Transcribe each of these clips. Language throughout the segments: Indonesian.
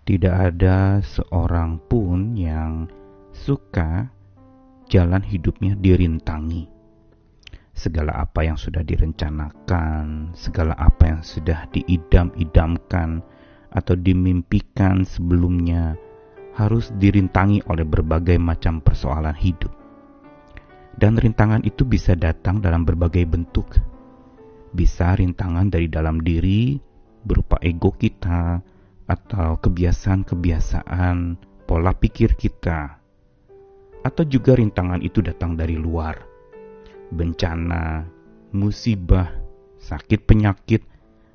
Tidak ada seorang pun yang suka jalan hidupnya dirintangi. Segala apa yang sudah direncanakan, segala apa yang sudah diidam-idamkan atau dimimpikan sebelumnya harus dirintangi oleh berbagai macam persoalan hidup. Dan rintangan itu bisa datang dalam berbagai bentuk. Bisa rintangan dari dalam diri, berupa ego kita, atau kebiasaan-kebiasaan pola pikir kita, atau juga rintangan itu datang dari luar, bencana, musibah, sakit penyakit,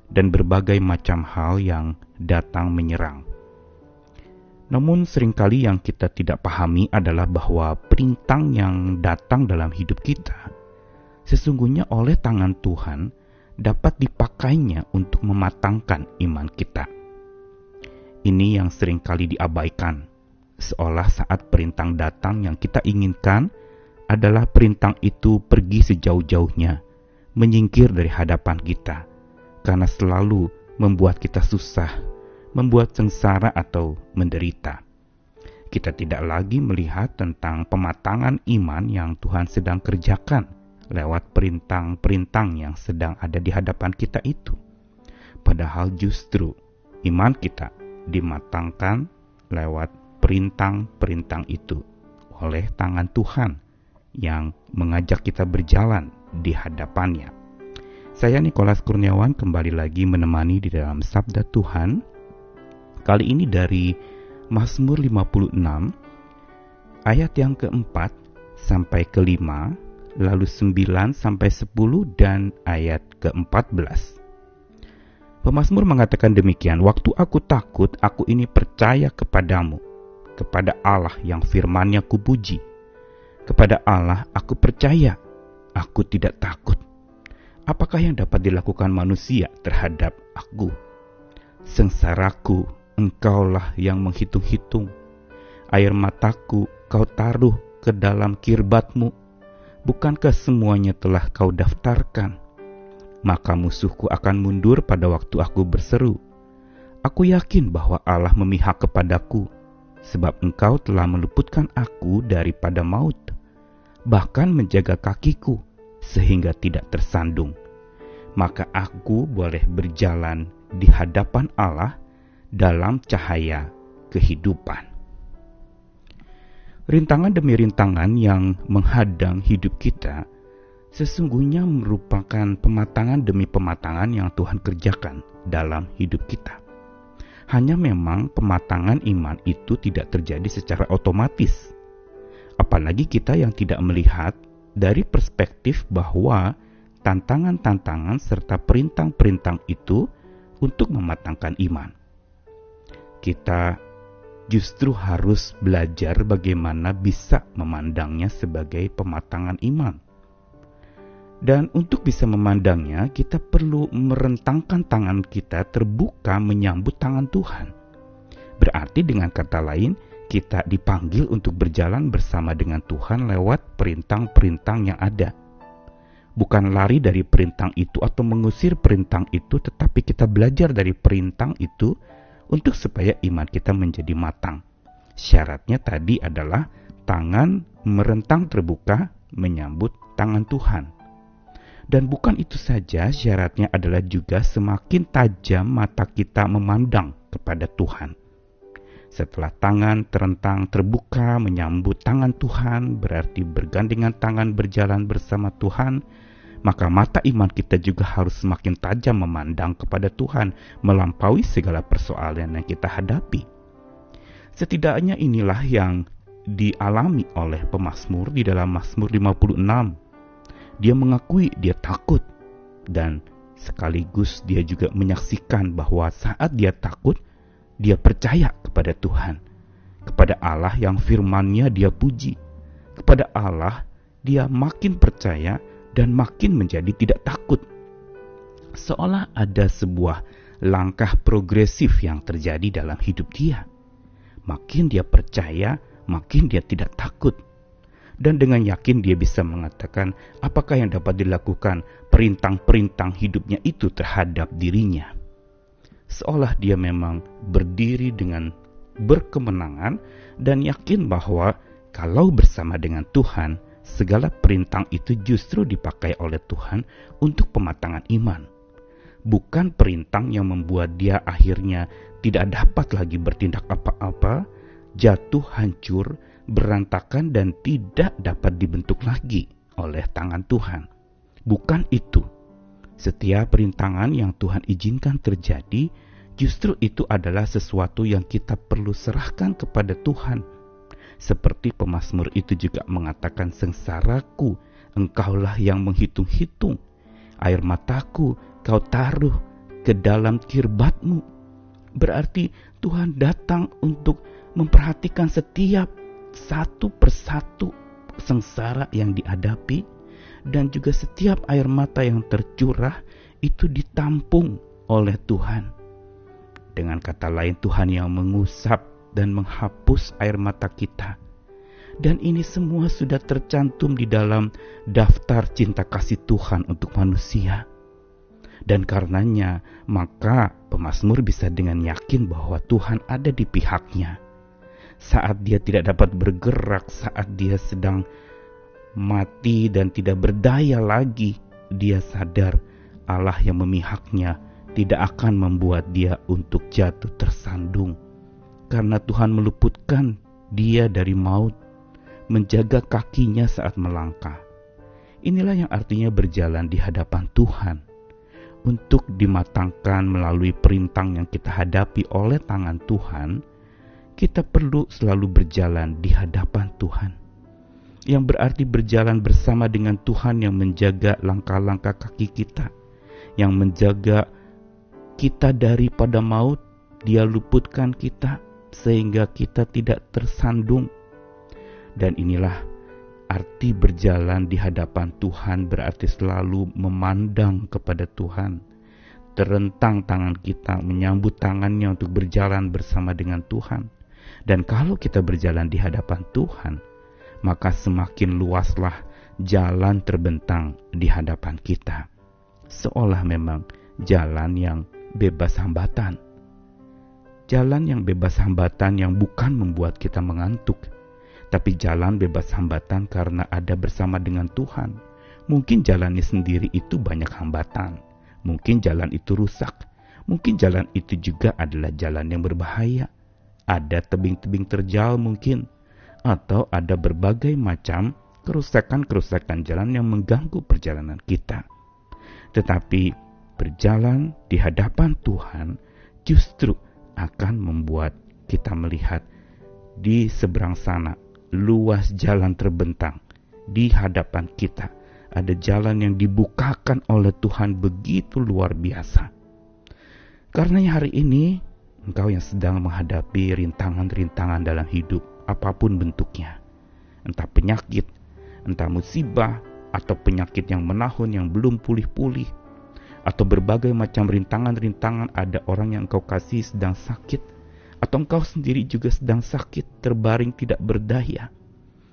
dan berbagai macam hal yang datang menyerang. Namun sering kali yang kita tidak pahami adalah bahwa perintang yang datang dalam hidup kita sesungguhnya oleh tangan Tuhan dapat dipakainya untuk mematangkan iman kita. Ini yang sering kali diabaikan, seolah saat perintang datang yang kita inginkan adalah perintang itu pergi sejauh-jauhnya, menyingkir dari hadapan kita, karena selalu membuat kita susah, membuat sengsara atau menderita. Kita tidak lagi melihat tentang pematangan iman yang Tuhan sedang kerjakan lewat perintang-perintang yang sedang ada di hadapan kita itu. Padahal justru iman kita dimatangkan lewat perintang-perintang itu oleh tangan Tuhan yang mengajak kita berjalan di hadapannya. Saya Nikolas Kurniawan kembali lagi menemani di dalam Sabda Tuhan. Kali ini dari Mazmur 56 ayat yang keempat sampai kelima lalu 9 sampai 10 dan ayat ke-14. Pemasmur mengatakan demikian, Waktu aku takut, aku ini percaya kepadamu, kepada Allah yang firmannya kupuji. Kepada Allah aku percaya, aku tidak takut. Apakah yang dapat dilakukan manusia terhadap aku? Sengsaraku, engkaulah yang menghitung-hitung. Air mataku kau taruh ke dalam kirbatmu bukankah semuanya telah kau daftarkan? Maka musuhku akan mundur pada waktu aku berseru. Aku yakin bahwa Allah memihak kepadaku, sebab engkau telah meluputkan aku daripada maut, bahkan menjaga kakiku sehingga tidak tersandung. Maka aku boleh berjalan di hadapan Allah dalam cahaya kehidupan. Rintangan demi rintangan yang menghadang hidup kita sesungguhnya merupakan pematangan demi pematangan yang Tuhan kerjakan dalam hidup kita. Hanya memang pematangan iman itu tidak terjadi secara otomatis. Apalagi kita yang tidak melihat dari perspektif bahwa tantangan-tantangan serta perintang-perintang itu untuk mematangkan iman. Kita justru harus belajar bagaimana bisa memandangnya sebagai pematangan iman. Dan untuk bisa memandangnya, kita perlu merentangkan tangan kita terbuka menyambut tangan Tuhan. Berarti dengan kata lain, kita dipanggil untuk berjalan bersama dengan Tuhan lewat perintang-perintang yang ada. Bukan lari dari perintang itu atau mengusir perintang itu, tetapi kita belajar dari perintang itu untuk supaya iman kita menjadi matang. Syaratnya tadi adalah tangan merentang terbuka menyambut tangan Tuhan. Dan bukan itu saja, syaratnya adalah juga semakin tajam mata kita memandang kepada Tuhan. Setelah tangan terentang terbuka menyambut tangan Tuhan, berarti bergandengan tangan berjalan bersama Tuhan, maka mata iman kita juga harus semakin tajam memandang kepada Tuhan melampaui segala persoalan yang kita hadapi. Setidaknya inilah yang dialami oleh pemazmur di dalam Mazmur 56. Dia mengakui dia takut dan sekaligus dia juga menyaksikan bahwa saat dia takut, dia percaya kepada Tuhan, kepada Allah yang firman-Nya dia puji, kepada Allah dia makin percaya dan makin menjadi tidak takut. Seolah ada sebuah langkah progresif yang terjadi dalam hidup dia. Makin dia percaya, makin dia tidak takut. Dan dengan yakin dia bisa mengatakan apakah yang dapat dilakukan perintang-perintang hidupnya itu terhadap dirinya. seolah dia memang berdiri dengan berkemenangan dan yakin bahwa kalau bersama dengan Tuhan, segala perintah itu justru dipakai oleh Tuhan untuk pematangan iman. Bukan perintah yang membuat dia akhirnya tidak dapat lagi bertindak apa-apa, jatuh hancur, berantakan dan tidak dapat dibentuk lagi oleh tangan Tuhan. Bukan itu setiap perintangan yang Tuhan izinkan terjadi, justru itu adalah sesuatu yang kita perlu serahkan kepada Tuhan. Seperti pemazmur itu juga mengatakan sengsaraku, engkaulah yang menghitung-hitung. Air mataku kau taruh ke dalam kirbatmu. Berarti Tuhan datang untuk memperhatikan setiap satu persatu sengsara yang dihadapi dan juga setiap air mata yang tercurah itu ditampung oleh Tuhan. Dengan kata lain, Tuhan yang mengusap dan menghapus air mata kita. Dan ini semua sudah tercantum di dalam daftar cinta kasih Tuhan untuk manusia. Dan karenanya, maka pemazmur bisa dengan yakin bahwa Tuhan ada di pihaknya. Saat dia tidak dapat bergerak, saat dia sedang mati dan tidak berdaya lagi, dia sadar Allah yang memihaknya tidak akan membuat dia untuk jatuh tersandung. Karena Tuhan meluputkan dia dari maut, menjaga kakinya saat melangkah. Inilah yang artinya berjalan di hadapan Tuhan. Untuk dimatangkan melalui perintah yang kita hadapi oleh tangan Tuhan, kita perlu selalu berjalan di hadapan Tuhan yang berarti berjalan bersama dengan Tuhan yang menjaga langkah-langkah kaki kita, yang menjaga kita daripada maut, dia luputkan kita sehingga kita tidak tersandung. Dan inilah arti berjalan di hadapan Tuhan berarti selalu memandang kepada Tuhan. Terentang tangan kita, menyambut tangannya untuk berjalan bersama dengan Tuhan. Dan kalau kita berjalan di hadapan Tuhan, maka semakin luaslah jalan terbentang di hadapan kita. Seolah memang jalan yang bebas hambatan. Jalan yang bebas hambatan yang bukan membuat kita mengantuk, tapi jalan bebas hambatan karena ada bersama dengan Tuhan. Mungkin jalannya sendiri itu banyak hambatan, mungkin jalan itu rusak, mungkin jalan itu juga adalah jalan yang berbahaya. Ada tebing-tebing terjal mungkin, atau ada berbagai macam kerusakan-kerusakan jalan yang mengganggu perjalanan kita. Tetapi berjalan di hadapan Tuhan justru akan membuat kita melihat di seberang sana luas jalan terbentang di hadapan kita. Ada jalan yang dibukakan oleh Tuhan begitu luar biasa. Karena hari ini engkau yang sedang menghadapi rintangan-rintangan dalam hidup, apa pun bentuknya. Entah penyakit, entah musibah, atau penyakit yang menahun yang belum pulih-pulih, atau berbagai macam rintangan-rintangan ada orang yang engkau kasih sedang sakit, atau engkau sendiri juga sedang sakit, terbaring tidak berdaya,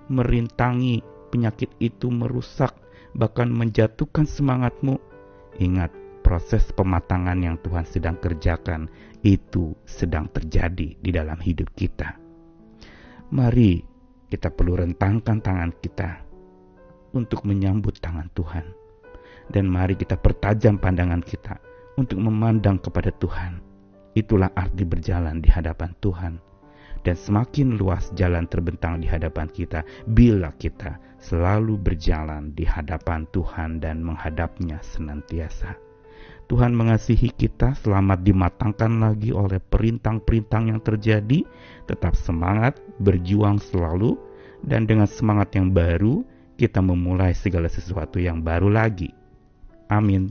merintangi penyakit itu merusak, bahkan menjatuhkan semangatmu. Ingat, proses pematangan yang Tuhan sedang kerjakan itu sedang terjadi di dalam hidup kita. Mari kita perlu rentangkan tangan kita untuk menyambut tangan Tuhan. Dan mari kita pertajam pandangan kita untuk memandang kepada Tuhan. Itulah arti berjalan di hadapan Tuhan. Dan semakin luas jalan terbentang di hadapan kita bila kita selalu berjalan di hadapan Tuhan dan menghadapnya senantiasa. Tuhan mengasihi kita, selamat dimatangkan lagi oleh perintah-perintah yang terjadi, tetap semangat, berjuang selalu, dan dengan semangat yang baru, kita memulai segala sesuatu yang baru lagi. Amin.